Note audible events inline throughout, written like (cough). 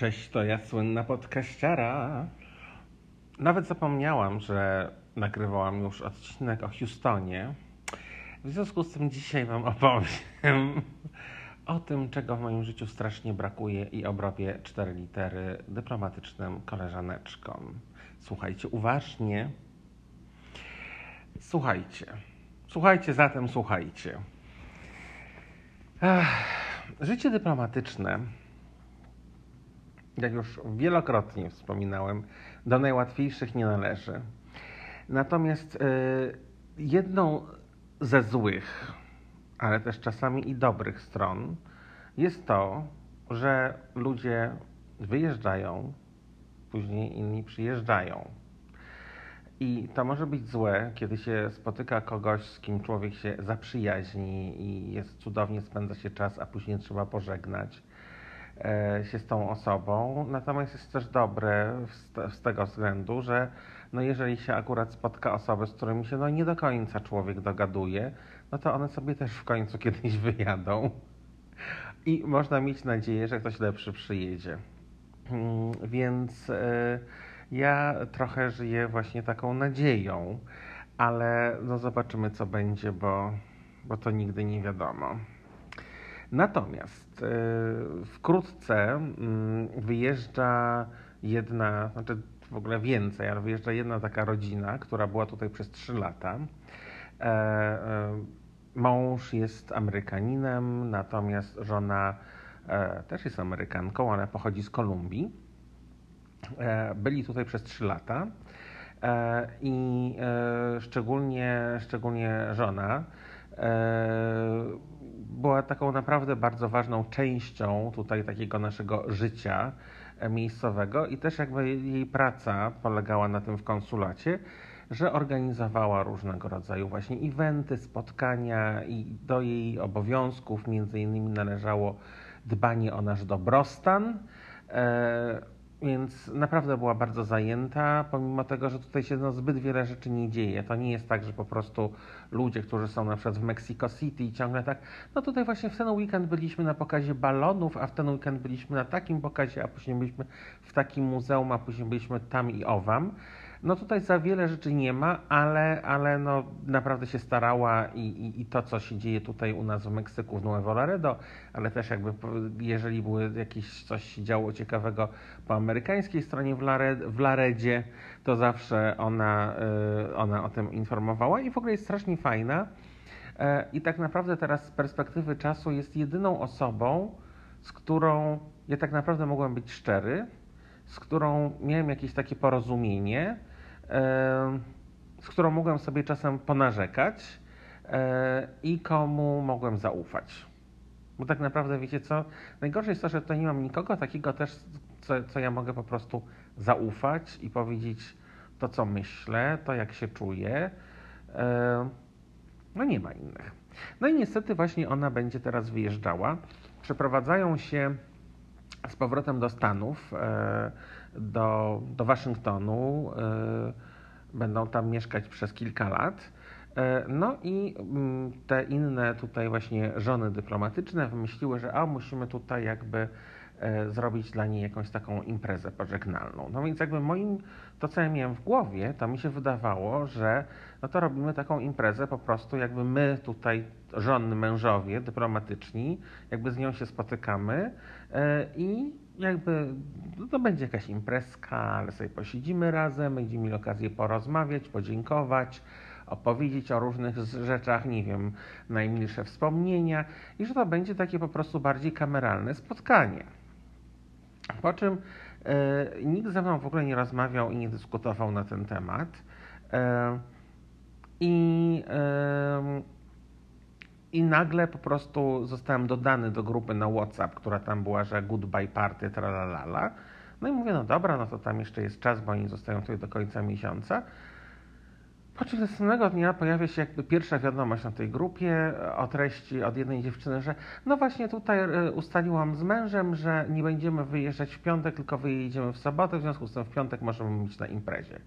Cześć, to ja słynna podkaściara. Nawet zapomniałam, że nagrywałam już odcinek o Houstonie. W związku z tym dzisiaj Wam opowiem o tym, czego w moim życiu strasznie brakuje i obrobię cztery litery dyplomatycznym koleżaneczkom. Słuchajcie uważnie. Słuchajcie. Słuchajcie, zatem słuchajcie. Życie dyplomatyczne jak już wielokrotnie wspominałem, do najłatwiejszych nie należy. Natomiast y, jedną ze złych, ale też czasami i dobrych stron jest to, że ludzie wyjeżdżają, później inni przyjeżdżają. I to może być złe, kiedy się spotyka kogoś, z kim człowiek się zaprzyjaźni i jest cudownie, spędza się czas, a później trzeba pożegnać E, się z tą osobą. Natomiast jest też dobre z, z, tego względu, że no jeżeli się akurat spotka osoby, z którymi się no nie do końca człowiek dogaduje, no to one sobie też w końcu kiedyś (laughs) wyjadą. I można mieć nadzieję, że ktoś lepszy przyjedzie. Hmm, więc e, ja trochę żyję właśnie taką nadzieją, ale no zobaczymy co będzie, bo, bo to nigdy nie wiadomo. Natomiast e, wkrótce mm, wyjeżdża jedna, znaczy w ogóle więcej, ale wyjeżdża jedna taka rodzina, która była tutaj przez 3 lata. E, e, mąż jest Amerykaninem, natomiast żona też jest Amerykanką, ale pochodzi z Kolumbii. Byli tutaj przez 3 lata i szczególnie, szczególnie żona była taką naprawdę bardzo ważną częścią tutaj takiego naszego życia e, miejscowego i też jakby jej praca polegała na tym w konsulacie, że organizowała różnego rodzaju właśnie eventy, spotkania i do jej obowiązków między innymi należało dbanie o nasz dobrostan. E, więc naprawdę była bardzo zajęta, pomimo tego, że tutaj się no, zbyt wiele rzeczy nie dzieje. To nie jest tak, że po prostu ludzie, którzy są na przykład w Mexico City i ciągle tak, no tutaj właśnie w ten weekend byliśmy na pokazie balonów, a w ten weekend byliśmy na takim pokazie, a później byliśmy w takim muzeum, a później byliśmy tam i owam. No tutaj za wiele rzeczy nie ma, ale, ale no naprawdę się starała i, i, i to, co się dzieje tutaj u nas w Meksyku, w Nuevo Laredo, ale też jakby jeżeli były jakieś coś się działo ciekawego po amerykańskiej stronie w, Lared, w Laredzie, to zawsze ona, y, ona o tym informowała i w ogóle jest strasznie fajna. E, I tak naprawdę teraz z perspektywy czasu jest jedyną osobą, z którą ja tak naprawdę mogłem być szczery, z którą miałem jakieś takie porozumienie, z którą mogłem sobie czasem ponarzekać e, i komu mogłem zaufać. Bo tak naprawdę, wiecie co, najgorsze jest to, że tutaj nie mam nikogo takiego też, co, co ja mogę po prostu zaufać i powiedzieć to, co myślę, to, jak się czuję. E, no nie ma innych. No i niestety właśnie ona będzie teraz wyjeżdżała. Przeprowadzają się z powrotem do Stanów. Do, do Waszyngtonu. E, będą tam mieszkać przez kilka lat. E, no i mm, te inne tutaj właśnie żony dyplomatyczne wymyśliły, że a musimy tutaj jakby e, zrobić dla niej jakąś taką imprezę pożegnalną. No więc jakby moim, to co ja miałem w głowie, to mi się wydawało, że no to robimy taką imprezę po prostu jakby my tutaj, żony, mężowie dyplomatyczni, jakby z nią się spotykamy i jakby no to będzie jakaś imprezka, ale sobie posiedzimy razem, będziemy mieli okazję porozmawiać, podziękować, opowiedzieć o różnych rzeczach, nie wiem, najmilsze wspomnienia i że to będzie takie po prostu bardziej kameralne spotkanie. Po czym e, nikt ze mną w ogóle nie rozmawiał i nie dyskutował na ten temat. E, I e, i nagle po prostu zostałem dodany do grupy na WhatsApp, która tam była, że goodbye party, tralalala. No i mówię, no dobra, no to tam jeszcze jest czas, bo oni zostają tutaj do końca miesiąca. Po czym następnego dnia pojawia się jakby pierwsza wiadomość na tej grupie o treści od jednej dziewczyny, że no właśnie tutaj e, ustaliłam z mężem, że nie będziemy wyjeżdżać w piątek, tylko wyjedziemy w sobotę, w związku z tym w piątek możemy być na imprezie.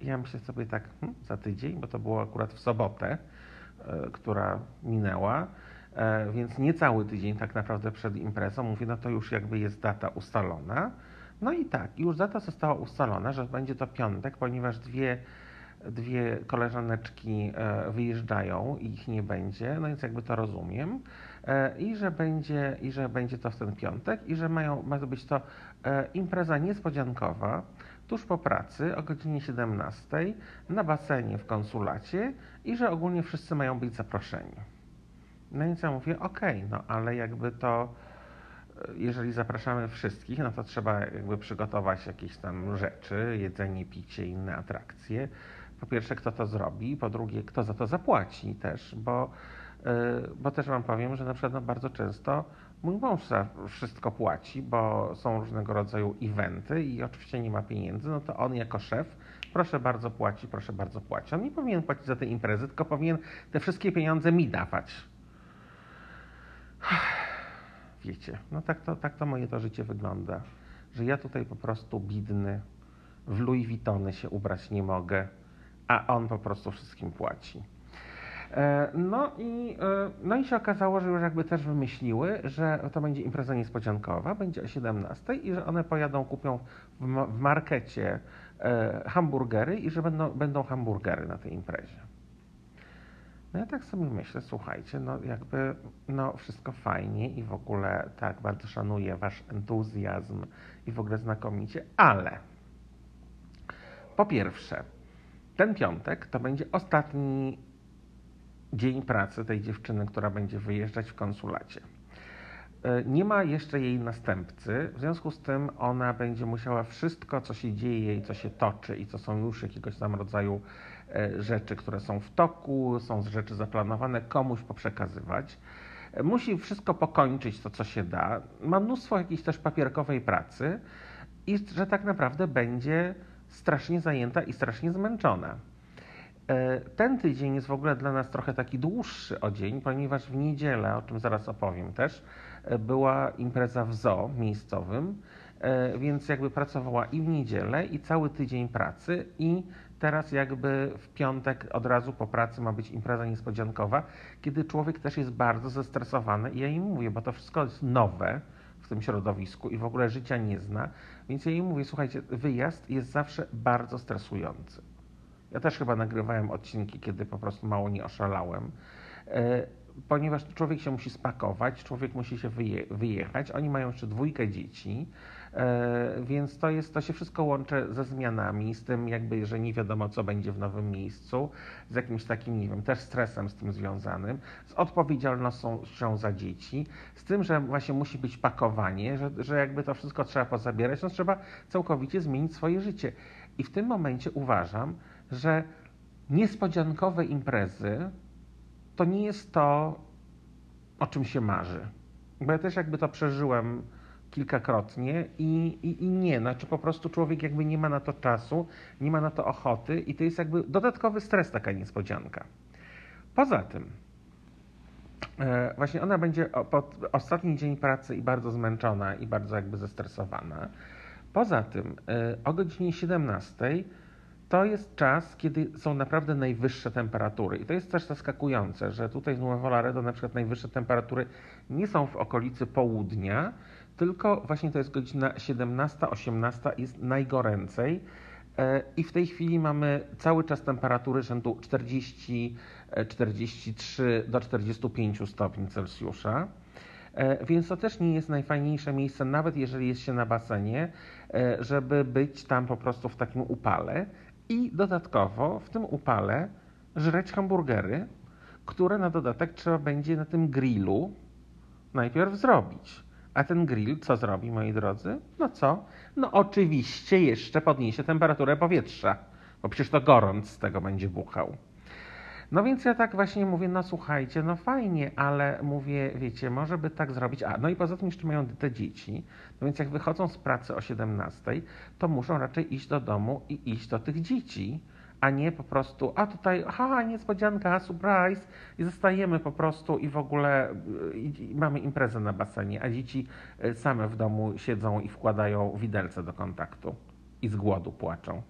I ja myślę sobie tak, hmm, za tydzień, bo to było akurat w sobotę, E, która minęła. e, więc nie cały tydzień tak naprawdę przed imprezą. Mówię, no to już jakby jest data ustalona. No i tak, już data została ustalona, że będzie to piątek, ponieważ dwie, dwie koleżaneczki e, wyjeżdżają i ich nie będzie, no więc jakby to rozumiem. E, I że będzie, i że będzie to w ten piątek, i że mają, ma to być to impreza niespodziankowa tuż po pracy o godzinie 17 na basenie w konsulacie i że ogólnie wszyscy mają być zaproszeni. No więc ja mówię, okej, okay, no ale jakby to, jeżeli zapraszamy wszystkich, no to trzeba jakby przygotować jakieś tam rzeczy, jedzenie, picie, inne atrakcje. Po pierwsze, kto to zrobi, po drugie, kto za to zapłaci też, bo, yy, bo też Wam powiem, że na przykład no bardzo często Mój mąż za wszystko płaci, bo są różnego rodzaju eventy i oczywiście nie ma pieniędzy, no to on jako szef proszę bardzo płaci, proszę bardzo płaci. On nie powinien płacić za te imprezy, tylko powinien te wszystkie pieniądze mi dawać. (sighs) Wiecie, no tak to, tak to moje to życie wygląda, że ja tutaj po prostu bidny, w Louis Vuittony się ubrać nie mogę, a on po prostu wszystkim płaci. E, no i, e, no i się okazało, że już jakby też wymyśliły, że to będzie impreza niespodziankowa, będzie o 17 i że one pojadą, kupią w, markecie hamburgery i że będą, będą hamburgery na tej imprezie. No ja tak sobie myślę, słuchajcie, no jakby no wszystko fajnie i w ogóle tak, bardzo szanuję wasz entuzjazm i w ogóle znakomicie, ale po pierwsze, ten piątek to będzie ostatni dzień pracy tej dziewczyny, która będzie wyjeżdżać w konsulacie. E, nie ma jeszcze jej następcy, w związku z tym ona będzie musiała wszystko, co się dzieje i co się toczy i co są już jakiegoś tam rodzaju e, rzeczy, które są w toku, są rzeczy zaplanowane, komuś poprzekazywać. E, musi wszystko pokończyć to, co się da. Ma mnóstwo jakiejś też papierkowej pracy i że tak naprawdę będzie strasznie zajęta i strasznie zmęczona. Ten tydzień jest w ogóle dla nas trochę taki dłuższy o dzień, ponieważ w niedzielę, o czym zaraz opowiem też, była impreza w zoo miejscowym, e, więc jakby pracowała i w niedzielę, i cały tydzień pracy, i teraz jakby w piątek od razu po pracy ma być impreza niespodziankowa, kiedy człowiek też jest bardzo zestresowany i ja im mówię, bo to wszystko jest nowe w tym środowisku i w ogóle życia nie zna, więc ja im mówię, słuchajcie, wyjazd jest zawsze bardzo stresujący. Ja też chyba nagrywałem odcinki, kiedy po prostu mało nie oszalałem. Ponieważ człowiek się musi spakować, człowiek musi się wyje wyjechać. Oni mają jeszcze dwójkę dzieci, e, więc to, jest, to się wszystko łączy ze zmianami, z tym jakby, że nie wiadomo, co będzie w nowym miejscu, z jakimś takim, nie wiem, też stresem z tym związanym, z odpowiedzialnością za dzieci, z tym, że właśnie musi być pakowanie, że, że jakby to wszystko trzeba pozabierać, no trzeba całkowicie zmienić swoje życie. I w tym momencie uważam, że niespodziankowe imprezy to nie jest to, o czym się marzy. Bo ja też jakby to przeżyłem kilkakrotnie i, i, i nie, znaczy po prostu człowiek jakby nie ma na to czasu, nie ma na to ochoty i to jest jakby dodatkowy stres, taka niespodzianka. Poza tym, e, właśnie ona będzie pod ostatni dzień pracy i bardzo zmęczona i bardzo jakby zestresowana. Poza tym, e, o godzinie 17 to jest czas, kiedy są naprawdę najwyższe temperatury. I to jest też zaskakujące, że tutaj w Nuevo Laredo na przykład najwyższe temperatury nie są w okolicy południa, tylko właśnie to jest godzina 17-18 jest najgoręcej. E, I w tej chwili mamy cały czas temperatury rzędu 40, 43 e, do 45 stopni Celsjusza. E, więc to też nie jest najfajniejsze miejsce, nawet jeżeli jest się na basenie, żeby być tam po prostu w takim upale i dodatkowo w tym upale żreć hamburgery, które na dodatek trzeba będzie na tym grillu najpierw zrobić. A ten grill co zrobi, moi drodzy? No co? No oczywiście jeszcze podniesie temperaturę powietrza, bo przecież to gorąc z tego będzie buchał. No więc ja tak właśnie mówię, no słuchajcie, no fajnie, ale mówię, wiecie, może by tak zrobić. A, no i poza tym jeszcze mają te dzieci. No więc jak wychodzą z pracy o 17, to muszą raczej iść do domu i iść do tych dzieci, a nie po prostu, a tutaj, ha, niespodzianka, surprise i zostajemy po prostu i w ogóle i, i mamy imprezę na basenie, a dzieci y, same w domu siedzą i wkładają widelce do kontaktu i z głodu płaczą.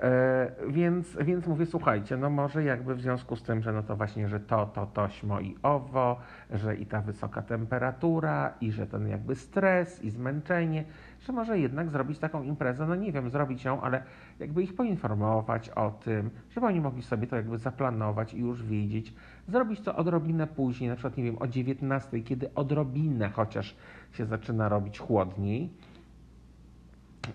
E, więc, więc mówię, słuchajcie, no może jakby w związku z tym, że no to właśnie, że to, to, tośmo i owo, że i ta wysoka temperatura, i że ten jakby stres i zmęczenie, że może jednak zrobić taką imprezę, no nie wiem, zrobić ją, ale jakby ich poinformować o tym, żeby oni mogli sobie to jakby zaplanować i już wiedzieć, zrobić to odrobinę później, na przykład, nie wiem, o 19, kiedy odrobinę chociaż się zaczyna robić chłodniej.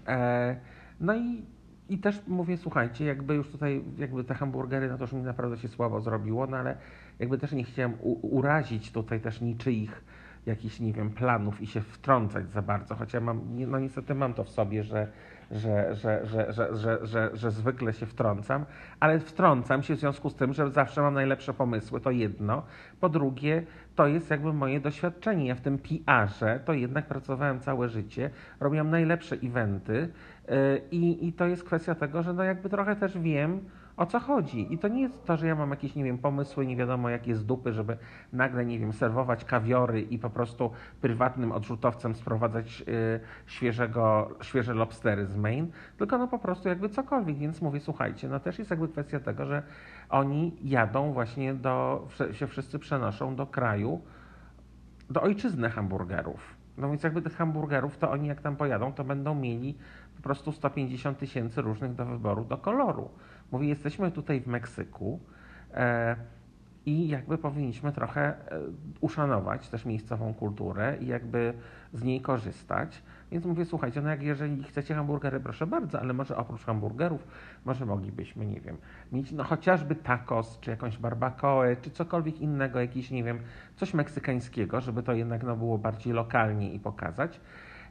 E, no i i też mówię, słuchajcie, jakby już tutaj, jakby te hamburgery, no to już mi naprawdę się słabo zrobiło, no ale jakby też nie chciałem urazić tutaj też niczyich jakichś, nie wiem, planów i się wtrącać za bardzo, choć ja mam, no niestety mam to w sobie, że, że, że, że, że, że, że, że zwykle się wtrącam, ale wtrącam się w związku z tym, że zawsze mam najlepsze pomysły, to jedno. Po drugie, to jest jakby moje doświadczenie. Ja w tym PR-ze to jednak pracowałem całe życie, robiłem najlepsze eventy i, i to jest kwestia tego, że no jakby trochę też wiem, o co chodzi. I to nie jest to, że ja mam jakieś, nie wiem, pomysły, nie wiadomo jakie z dupy, żeby nagle, nie wiem, serwować kawiory i po prostu prywatnym odrzutowcem sprowadzać y, świeżego, świeże lobstery z Maine, tylko no po prostu jakby cokolwiek. Więc mówię, słuchajcie, no też jest jakby kwestia tego, że oni jadą właśnie do, się wszyscy przenoszą do kraju, do ojczyzny hamburgerów. No więc jakby tych hamburgerów, to oni jak tam pojadą, to będą mieli po prostu 150 tysięcy różnych do wyboru, do koloru. Mówi, jesteśmy tutaj w Meksyku e, i jakby powinniśmy trochę e, uszanować też miejscową kulturę i jakby z niej korzystać. Więc mówię, słuchajcie, no jak jeżeli chcecie hamburgery, proszę bardzo, ale może oprócz hamburgerów, może moglibyśmy, nie wiem, mieć no chociażby tacos, czy jakąś barbacoę, czy cokolwiek innego, jakiś, nie wiem, coś meksykańskiego, żeby to jednak no, było bardziej lokalnie i pokazać.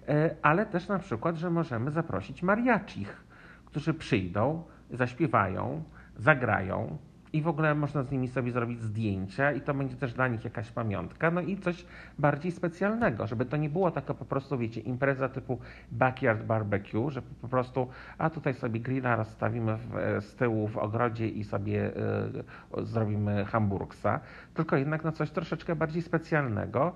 E, ale też na przykład, że możemy zaprosić mariachich, którzy przyjdą, zaśpiewają, zagrają i w ogóle można z nimi sobie zrobić zdjęcia i to będzie też dla nich jakaś pamiątka, no i coś bardziej specjalnego, żeby to nie było taka po prostu, wiecie, impreza typu backyard barbecue, że po prostu, a tutaj sobie grilla rozstawimy w, e, z tyłu w ogrodzie i sobie y, zrobimy hamburgsa, tylko jednak na coś troszeczkę bardziej specjalnego,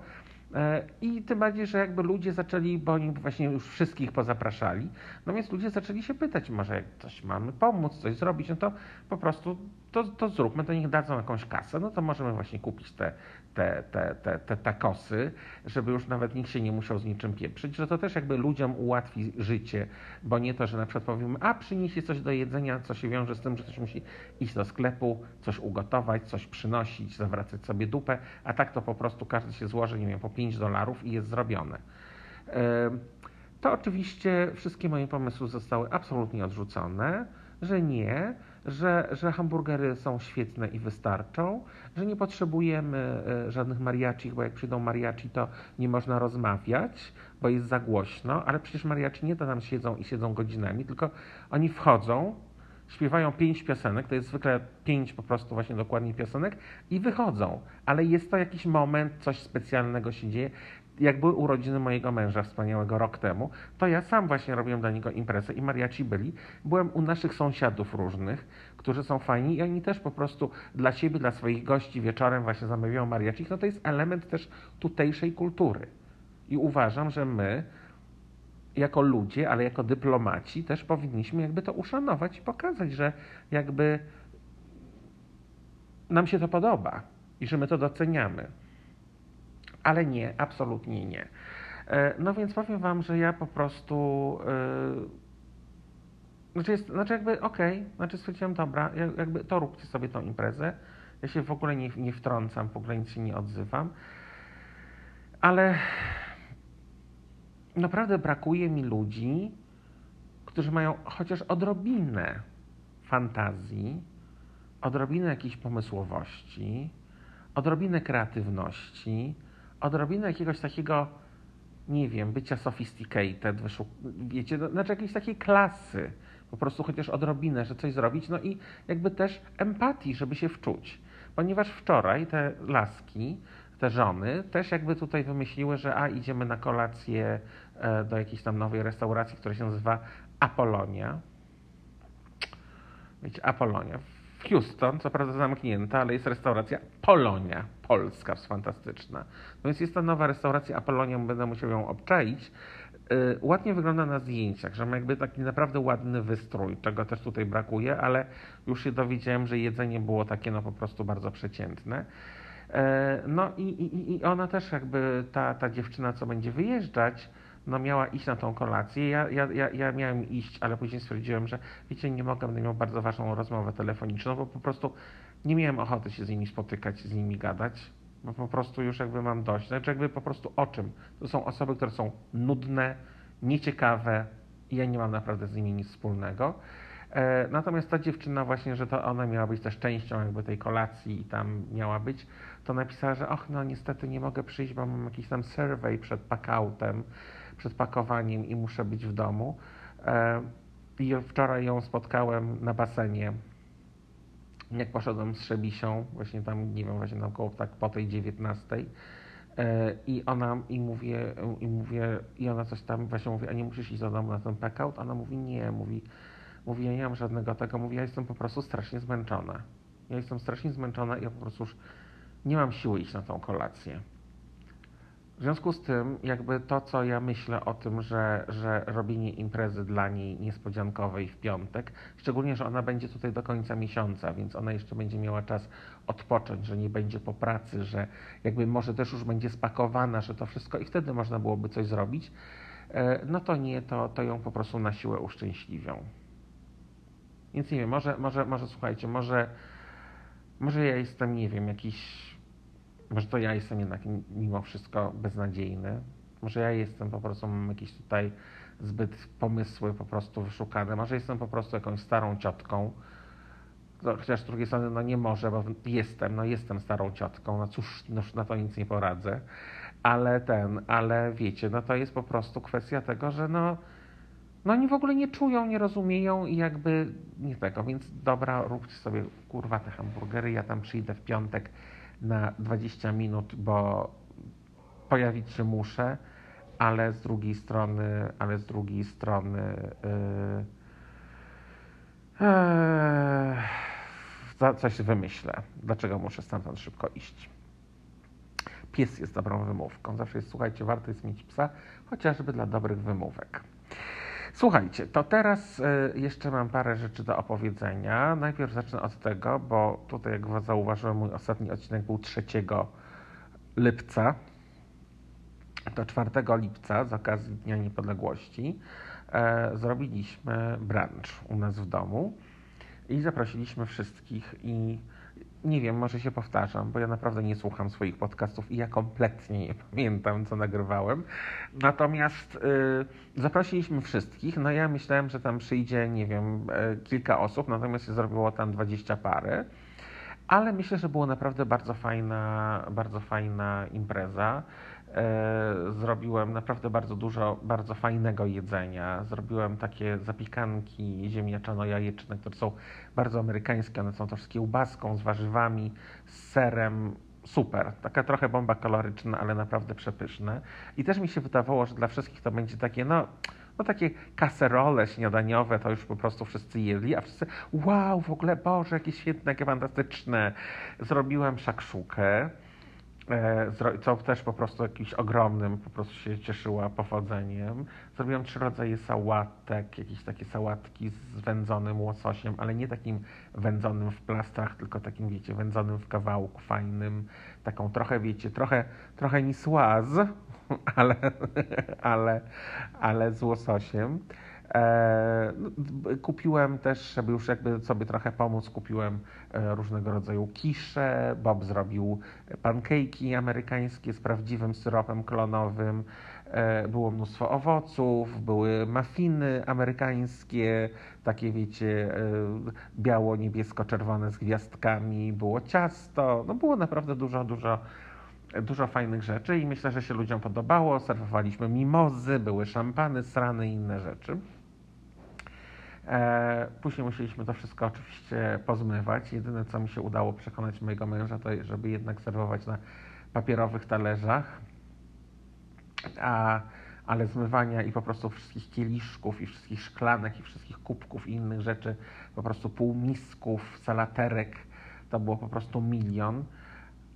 I tym bardziej, że jakby ludzie zaczęli, bo oni właśnie już wszystkich pozapraszali, no więc ludzie zaczęli się pytać, może jak coś mamy pomóc, coś zrobić, no to po prostu to, to zróbmy, to niech dadzą jakąś kasę, no to możemy właśnie kupić te, te, te, te, te takosy, żeby już nawet nikt się nie musiał z niczym pieprzyć, że to też jakby ludziom ułatwi życie, bo nie to, że na przykład powiemy, a przyniesie coś do jedzenia, co się wiąże z tym, że ktoś musi iść do sklepu, coś ugotować, coś przynosić, zawracać sobie dupę, a tak to po prostu każdy się złoży, nie wiem, po 5 dolarów i jest zrobione. To oczywiście wszystkie moje pomysły zostały absolutnie odrzucone, że nie, że, że hamburgery są świetne i wystarczą, że nie potrzebujemy e, żadnych mariachi, bo jak przyjdą mariachi, to nie można rozmawiać, bo jest za głośno, ale przecież mariachi nie to tam siedzą i siedzą godzinami, tylko oni wchodzą, śpiewają pięć piosenek, to jest zwykle pięć po prostu właśnie dokładnie piosenek i wychodzą, ale jest to jakiś moment, coś specjalnego się dzieje jak były urodziny mojego męża wspaniałego rok temu, to ja sam właśnie robiłem dla niego imprezę i mariaci byli. Byłem u naszych sąsiadów różnych, którzy są fajni i oni też po prostu dla siebie, dla swoich gości wieczorem właśnie zamawiają mariachi. No to jest element też tutejszej kultury. I uważam, że my jako ludzie, ale jako dyplomaci też powinniśmy jakby to uszanować i pokazać, że jakby nam się to podoba i że my to doceniamy ale nie, absolutnie nie. E, no więc powiem Wam, że ja po prostu. Yy, znaczy, jest, znaczy jakby okej, okay, znaczy stwierdziłem, dobra, jakby to róbcie sobie tą imprezę. Ja się w ogóle nie, nie wtrącam, w ogóle nic się nie odzywam. Ale naprawdę brakuje mi ludzi, którzy mają chociaż odrobinę fantazji, odrobinę jakiejś pomysłowości, odrobinę kreatywności, odrobinę jakiegoś takiego, nie wiem, bycia sophisticated, wiecie, no, znaczy jakiejś takiej klasy, po prostu chociaż odrobinę, że coś zrobić, no i jakby też empatii, żeby się wczuć. Ponieważ wczoraj te laski, te żony też jakby tutaj wymyśliły, że a idziemy na kolację e, do jakiejś tam nowej restauracji, która się nazywa Apolonia. Wiecie, Apolonia. Houston, co prawda zamknięta, ale jest restauracja Polonia polska, fantastyczna. No więc jest to nowa restauracja Apollonia, będę musiał ją obczaić. y, ładnie wygląda na zdjęciach, że ma jakby taki naprawdę ładny wystrój, czego też tutaj brakuje, ale już się dowiedziałem, że jedzenie było takie no po prostu bardzo przeciętne. E, no i, i, i ona też jakby, ta, ta dziewczyna, co będzie wyjeżdżać, no miała iść na tą kolację. Ja, ja, ja, ja miałem iść, ale później stwierdziłem, że wiecie, nie mogę, będę miał bardzo ważną rozmowę telefoniczną, bo po prostu nie miałem ochoty się z nimi spotykać, z nimi gadać, bo po prostu już jakby mam dość. Znaczy jakby po prostu o czym? To są osoby, które są nudne, nieciekawe i ja nie mam naprawdę z nimi nic wspólnego. E, natomiast ta dziewczyna właśnie, że to ona miała być też częścią jakby tej kolacji i tam miała być, to napisała, że och, no niestety nie mogę przyjść, bo mam jakiś tam survey przed packoutem, przed pakowaniem i muszę być w domu. E, I wczoraj ją spotkałem na basenie, jak poszedłem z Szebisią, właśnie tam, nie wiem, właśnie tam około tak po tej 19. E, I ona, i mówię, i mówię, i ona coś tam właśnie mówi, a nie musisz iść do domu na ten packout? Ona mówi, nie, mówi, mówi, ja nie mam żadnego tego, mówi, ja jestem po prostu strasznie zmęczona. Ja jestem strasznie zmęczona i ja po prostu już nie mam siły iść na tą kolację. W związku z tym, jakby to, co ja myślę o tym, że, że robienie imprezy dla niej niespodziankowej w piątek, szczególnie, że ona będzie tutaj do końca miesiąca, więc ona jeszcze będzie miała czas odpocząć, że nie będzie po pracy, że jakby może też już będzie spakowana, że to wszystko i wtedy można byłoby coś zrobić, e, no to nie, to, to ją po prostu na siłę uszczęśliwią. Więc nie wiem, może, może, może słuchajcie, może, może ja jestem, nie wiem, jakiś może to ja jestem jednak mimo wszystko beznadziejny. Może ja jestem po prostu, mam jakieś tutaj zbyt pomysły po prostu wyszukane. Może jestem po prostu jakąś starą ciotką. Chociaż z drugiej strony, no nie może, bo jestem, no jestem starą ciotką, no cóż, no, na to nic nie poradzę. Ale ten, ale wiecie, no to jest po prostu kwestia tego, że no, no oni w ogóle nie czują, nie rozumieją i jakby nie tego, więc dobra, róbcie sobie kurwa te hamburgery, ja tam przyjdę w piątek na 20 minut, bo pojawić się muszę, ale z drugiej strony, ale z drugiej strony yy, yy, coś wymyślę. Dlaczego muszę stamtąd szybko iść? Pies jest dobrą wymówką. Zawsze jest, słuchajcie, warto jest mieć psa, chociażby dla dobrych wymówek. Słuchajcie, to teraz e, jeszcze mam parę rzeczy do opowiedzenia. Najpierw zacznę od tego, bo tutaj, jak zauważyłem, mój ostatni odcinek był 3 lipca. To 4 lipca z okazji Dnia Niepodległości e, zrobiliśmy brunch u nas w domu i zaprosiliśmy wszystkich i nie wiem, może się powtarzam, bo ja naprawdę nie słucham swoich podcastów i ja kompletnie nie pamiętam, co nagrywałem. Natomiast y, zaprosiliśmy wszystkich. No ja myślałem, że tam przyjdzie, nie wiem, y, kilka osób, natomiast się zrobiło tam dwadzieścia parę. Ale myślę, że było naprawdę bardzo fajna, bardzo fajna impreza. E, zrobiłem naprawdę bardzo dużo bardzo fajnego jedzenia. Zrobiłem takie zapiekanki ziemniaczano-jajeczne, które są bardzo amerykańskie. One są też z kiełbaską, z warzywami, z serem. Super. Taka trochę bomba kaloryczna, ale naprawdę przepyszne. I też mi się wydawało, że dla wszystkich to będzie takie, no, no takie kaserole śniadaniowe, to już po prostu wszyscy jedli, a wszyscy, wow, w ogóle, Boże, jakie świetne, jakie fantastyczne. Zrobiłem szakszukę co też po prostu jakimś ogromnym, po prostu się cieszyła powodzeniem. Zrobiłam trzy rodzaje sałatek, jakieś takie sałatki z wędzonym łososiem, ale nie takim wędzonym w plastrach, tylko takim, wiecie, wędzonym w kawałku fajnym, taką trochę, wiecie, trochę, trochę nisłaz, (laughs) ale, ale, ale z łososiem. E, no, kupiłem też, żeby już jakby sobie trochę pomóc, kupiłem e, różnego rodzaju kisze. Bob zrobił pancake'i amerykańskie z prawdziwym syropem klonowym. E, było mnóstwo owoców, były muffiny amerykańskie, takie wiecie, biało-niebiesko-czerwone z gwiazdkami, było ciasto. No było naprawdę dużo, dużo dużo fajnych rzeczy i myślę, że się ludziom podobało. Serwowaliśmy mimozy, były szampany, srany i inne rzeczy. E, później musieliśmy to wszystko oczywiście pozmywać. Jedyne, co mi się udało przekonać mojego męża, to żeby jednak serwować na papierowych talerzach. A, ale zmywania i po prostu wszystkich kieliszków, i wszystkich szklanek, i wszystkich kubków i innych rzeczy, po prostu półmisków, salaterek, to było po prostu milion.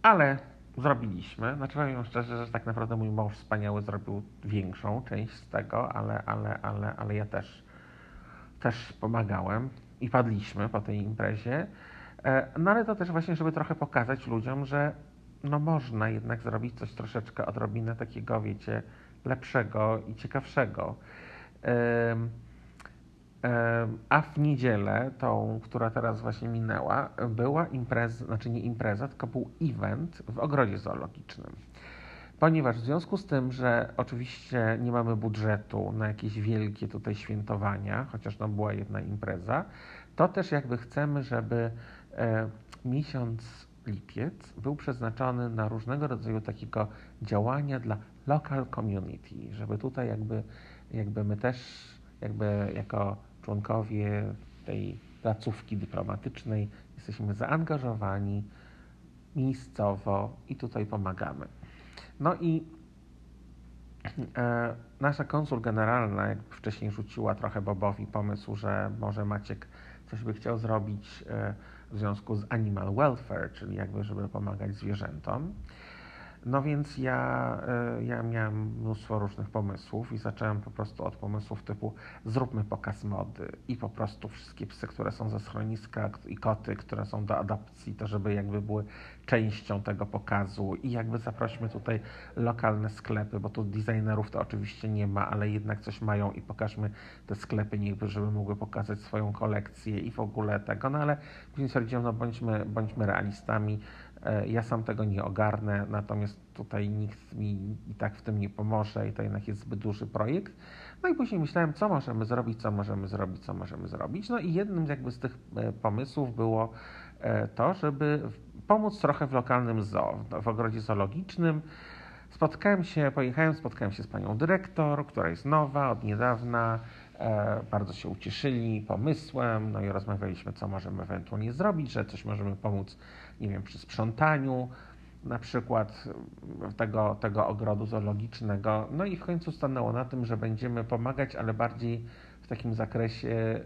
Ale zrobiliśmy. Znaczy powiem szczerze, że tak naprawdę mój mąż wspaniały zrobił większą część z tego, ale, ale, ale, ale ja też, też pomagałem i padliśmy po tej imprezie. E, no ale to też właśnie, żeby trochę pokazać ludziom, że no można jednak zrobić coś troszeczkę odrobinę takiego, wiecie, lepszego i ciekawszego. A w niedzielę, tą, która teraz właśnie minęła, była impreza, znaczy nie impreza, tylko był event w ogrodzie zoologicznym. Ponieważ w związku z tym, że oczywiście nie mamy budżetu na jakieś wielkie tutaj świętowania, chociaż to była jedna impreza, to też jakby chcemy, żeby e, miesiąc lipiec był przeznaczony na różnego rodzaju takiego działania dla local community, żeby tutaj jakby, jakby my też jakby jako członkowie tej placówki dyplomatycznej jesteśmy zaangażowani miejscowo i tutaj pomagamy. No i e, nasza konsul generalna, jak wcześniej rzuciła trochę Bobowi pomysł, że może Maciek coś by chciał zrobić e, w związku z animal welfare, czyli jakby żeby pomagać zwierzętom. No więc ja, e, ja miałem mnóstwo różnych pomysłów i zacząłem po prostu od pomysłów typu zróbmy pokaz mody i po prostu wszystkie psy, które są ze schroniska i koty, które są do adopcji, to żeby jakby były częścią tego pokazu. I jakby zaprośmy tutaj lokalne sklepy, bo tu designerów to oczywiście nie ma, ale jednak coś mają i pokażmy te sklepy, niby, żeby mogły pokazać swoją kolekcję i w ogóle tego, no ale później stwierdziłem, no bądźmy, bądźmy realistami, ja sam tego nie ogarnę, natomiast tutaj nikt mi i tak w tym nie pomoże i to jednak jest zbyt duży projekt. No i później myślałem, co możemy zrobić, co możemy zrobić, co możemy zrobić. No i jednym jakby z tych e, pomysłów było e, to, żeby pomóc trochę w lokalnym zoo, w ogrodzie zoologicznym. Spotkałem się, pojechałem, spotkałem się z panią dyrektor, która jest nowa, od niedawna. bardzo się ucieszyli pomysłem, no i rozmawialiśmy, co możemy ewentualnie zrobić, że coś możemy pomóc nie wiem, przy sprzątaniu na przykład tego, tego ogrodu zoologicznego. No i w końcu stanęło na tym, że będziemy pomagać, ale bardziej w takim zakresie yy,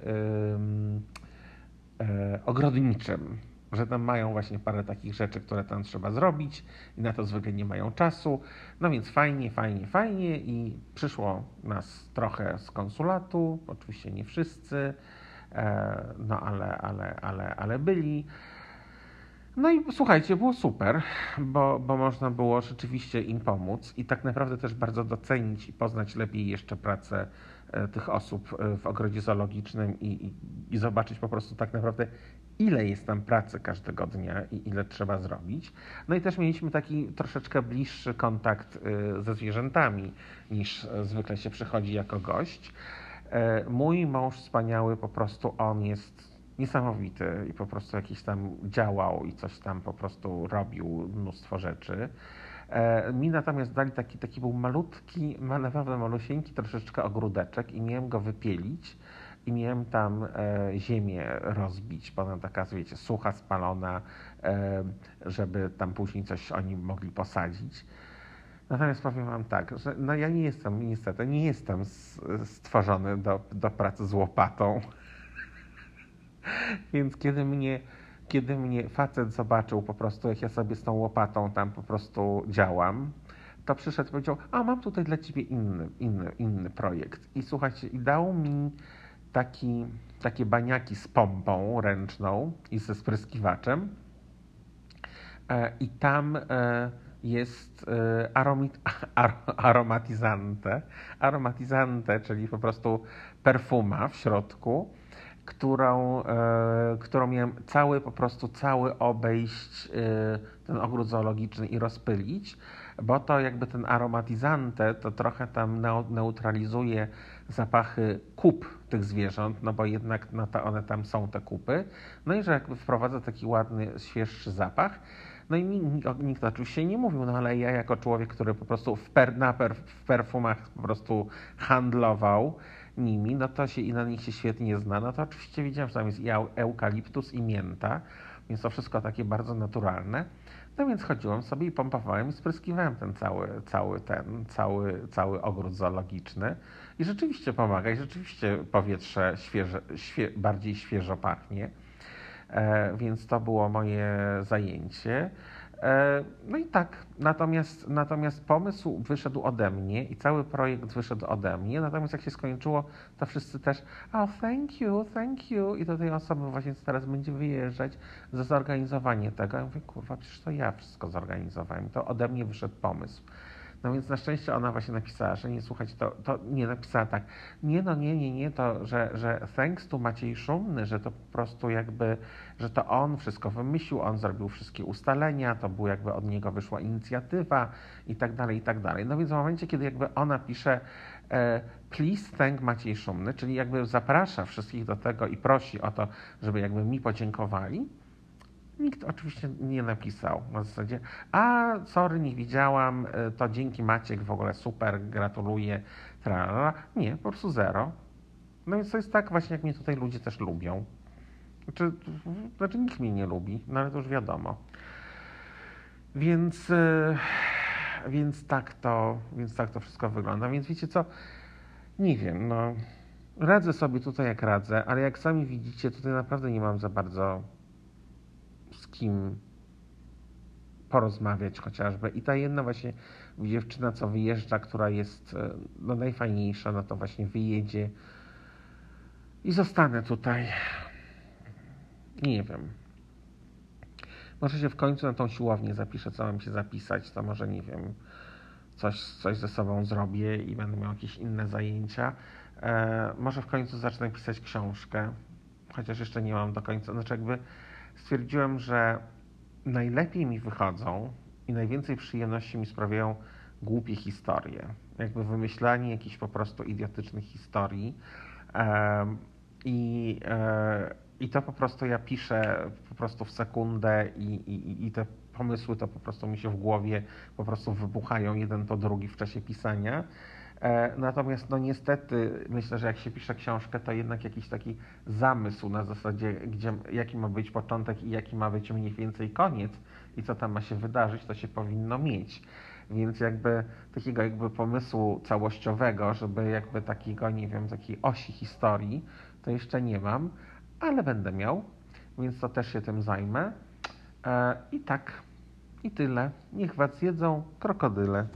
yy, ogrodniczym. Że tam mają właśnie parę takich rzeczy, które tam trzeba zrobić i na to zwykle nie mają czasu. No więc fajnie, fajnie, fajnie i przyszło nas trochę z konsulatu, oczywiście nie wszyscy, e, no ale, ale, ale, ale byli. No i słuchajcie, było super, bo, bo można było rzeczywiście im pomóc i tak naprawdę też bardzo docenić i poznać lepiej jeszcze pracę e, tych osób e, w ogrodzie zoologicznym i, i, i zobaczyć po prostu tak naprawdę, ile jest tam pracy każdego dnia i ile trzeba zrobić. No i też mieliśmy taki troszeczkę bliższy kontakt e, ze zwierzętami niż zwykle się przychodzi jako gość. Mój mąż wspaniały, po prostu on jest niesamowity i po prostu jakiś tam działał i coś tam po prostu robił, mnóstwo rzeczy. E, mi natomiast dali taki, taki był malutki, naprawdę malusieńki troszeczkę ogródeczek i miałem go wypielić i miałem tam e, ziemię rozbić, potem taka, wiecie, sucha, spalona, e, żeby tam później coś oni mogli posadzić. Natomiast powiem Wam tak, że no ja nie jestem, niestety, nie jestem stworzony do, do pracy z łopatą. (laughs) Więc kiedy mnie, kiedy mnie facet zobaczył po prostu, jak ja sobie z tą łopatą tam po prostu działam, to przyszedł i powiedział, a mam tutaj dla ciebie inny, inny, inny projekt. I słuchajcie, i dał mi taki, takie baniaki z pompą ręczną i ze spryskiwaczem. E, I tam e, jest e, aromit, (laughs) ar, aromatizante, aromatizante, czyli po prostu perfuma w środku którą, e, którą miałem cały, po prostu cały obejść e, ten ogród zoologiczny i rozpylić, bo to jakby ten aromatizante to trochę tam neutralizuje zapachy kup tych zwierząt, no bo jednak no to one tam są te kupy. No i że jakby wprowadza taki ładny, świeższy zapach. No i nikt, nikt oczywiście nie mówił, no ale ja jako człowiek, który po prostu w, per, na per, w perfumach po prostu handlował, nimi, no to się i na nich się świetnie zna, no to oczywiście widziałem, że tam jest i eukaliptus i mięta, więc to wszystko takie bardzo naturalne. No więc chodziłem sobie i pompowałem i spryskiwałem ten cały, cały ten, cały, cały ogród zoologiczny i rzeczywiście pomaga i rzeczywiście powietrze świeże, świe, bardziej świeżo pachnie. E, więc to było moje zajęcie. E, no i tak, natomiast, natomiast pomysł wyszedł ode mnie i cały projekt wyszedł ode mnie, natomiast jak się skończyło, to wszyscy też, oh thank you, thank you i do tej osoby właśnie teraz będzie wyjeżdżać za zorganizowanie tego. Ja mówię, kurwa, przecież to ja wszystko zorganizowałem, to ode mnie wyszedł pomysł. No więc na szczęście ona właśnie napisała, że nie słuchajcie, to, to nie napisała tak, nie no, nie, nie, nie, to, że, że thanks to Maciej Szumny, że to po prostu jakby, że to on wszystko wymyślił, on zrobił wszystkie ustalenia, to był jakby od niego wyszła inicjatywa i tak dalej, i tak dalej. No więc w momencie, kiedy jakby ona pisze e, please thank Maciej Szumny, czyli jakby zaprasza wszystkich do tego i prosi o to, żeby jakby mi podziękowali, Nikt oczywiście nie napisał na zasadzie, a sorry, nie widziałam, e, to dzięki Maciek w ogóle super, gratuluję, tralala. Nie, po prostu zero. No więc to jest tak właśnie, jak mnie tutaj ludzie też lubią. Znaczy, znaczy nikt mnie nie lubi, no ale to już wiadomo. Więc, e, więc, tak to, więc tak to wszystko wygląda. Więc wiecie co, nie wiem, no radzę sobie tutaj jak radzę, ale jak sami widzicie, tutaj naprawdę nie mam za bardzo z kim porozmawiać chociażby. I ta jedna właśnie dziewczyna, co wyjeżdża, która jest e, no, najfajniejsza, no to właśnie wyjedzie i zostanę tutaj. Nie wiem. Może się w końcu na tą siłownię zapiszę, co mam się zapisać, to może nie wiem, coś, coś ze sobą zrobię i będę miał jakieś inne zajęcia. E, może w końcu zacznę pisać książkę, chociaż jeszcze nie mam do końca, znaczy jakby stwierdziłem, że najlepiej mi wychodzą i najwięcej przyjemności mi sprawiają głupie historie. Jakby wymyślanie jakichś po prostu idiotycznych historii. I, e, I to po prostu ja piszę po prostu w sekundę i, i, i te pomysły to po prostu mi się w głowie po prostu wybuchają jeden po drugi w czasie pisania. E, natomiast no niestety myślę, że jak się pisze książkę, to jednak jakiś taki zamysł na zasadzie, gdzie, jaki ma być początek i jaki ma być mniej więcej koniec i co tam ma się wydarzyć, to się powinno mieć. Więc jakby takiego jakby pomysłu całościowego, żeby jakby takiego, nie wiem, takiej osi historii, to jeszcze nie mam, ale będę miał, więc to też się tym zajmę. E, I tak, i tyle. Niech was jedzą krokodyle.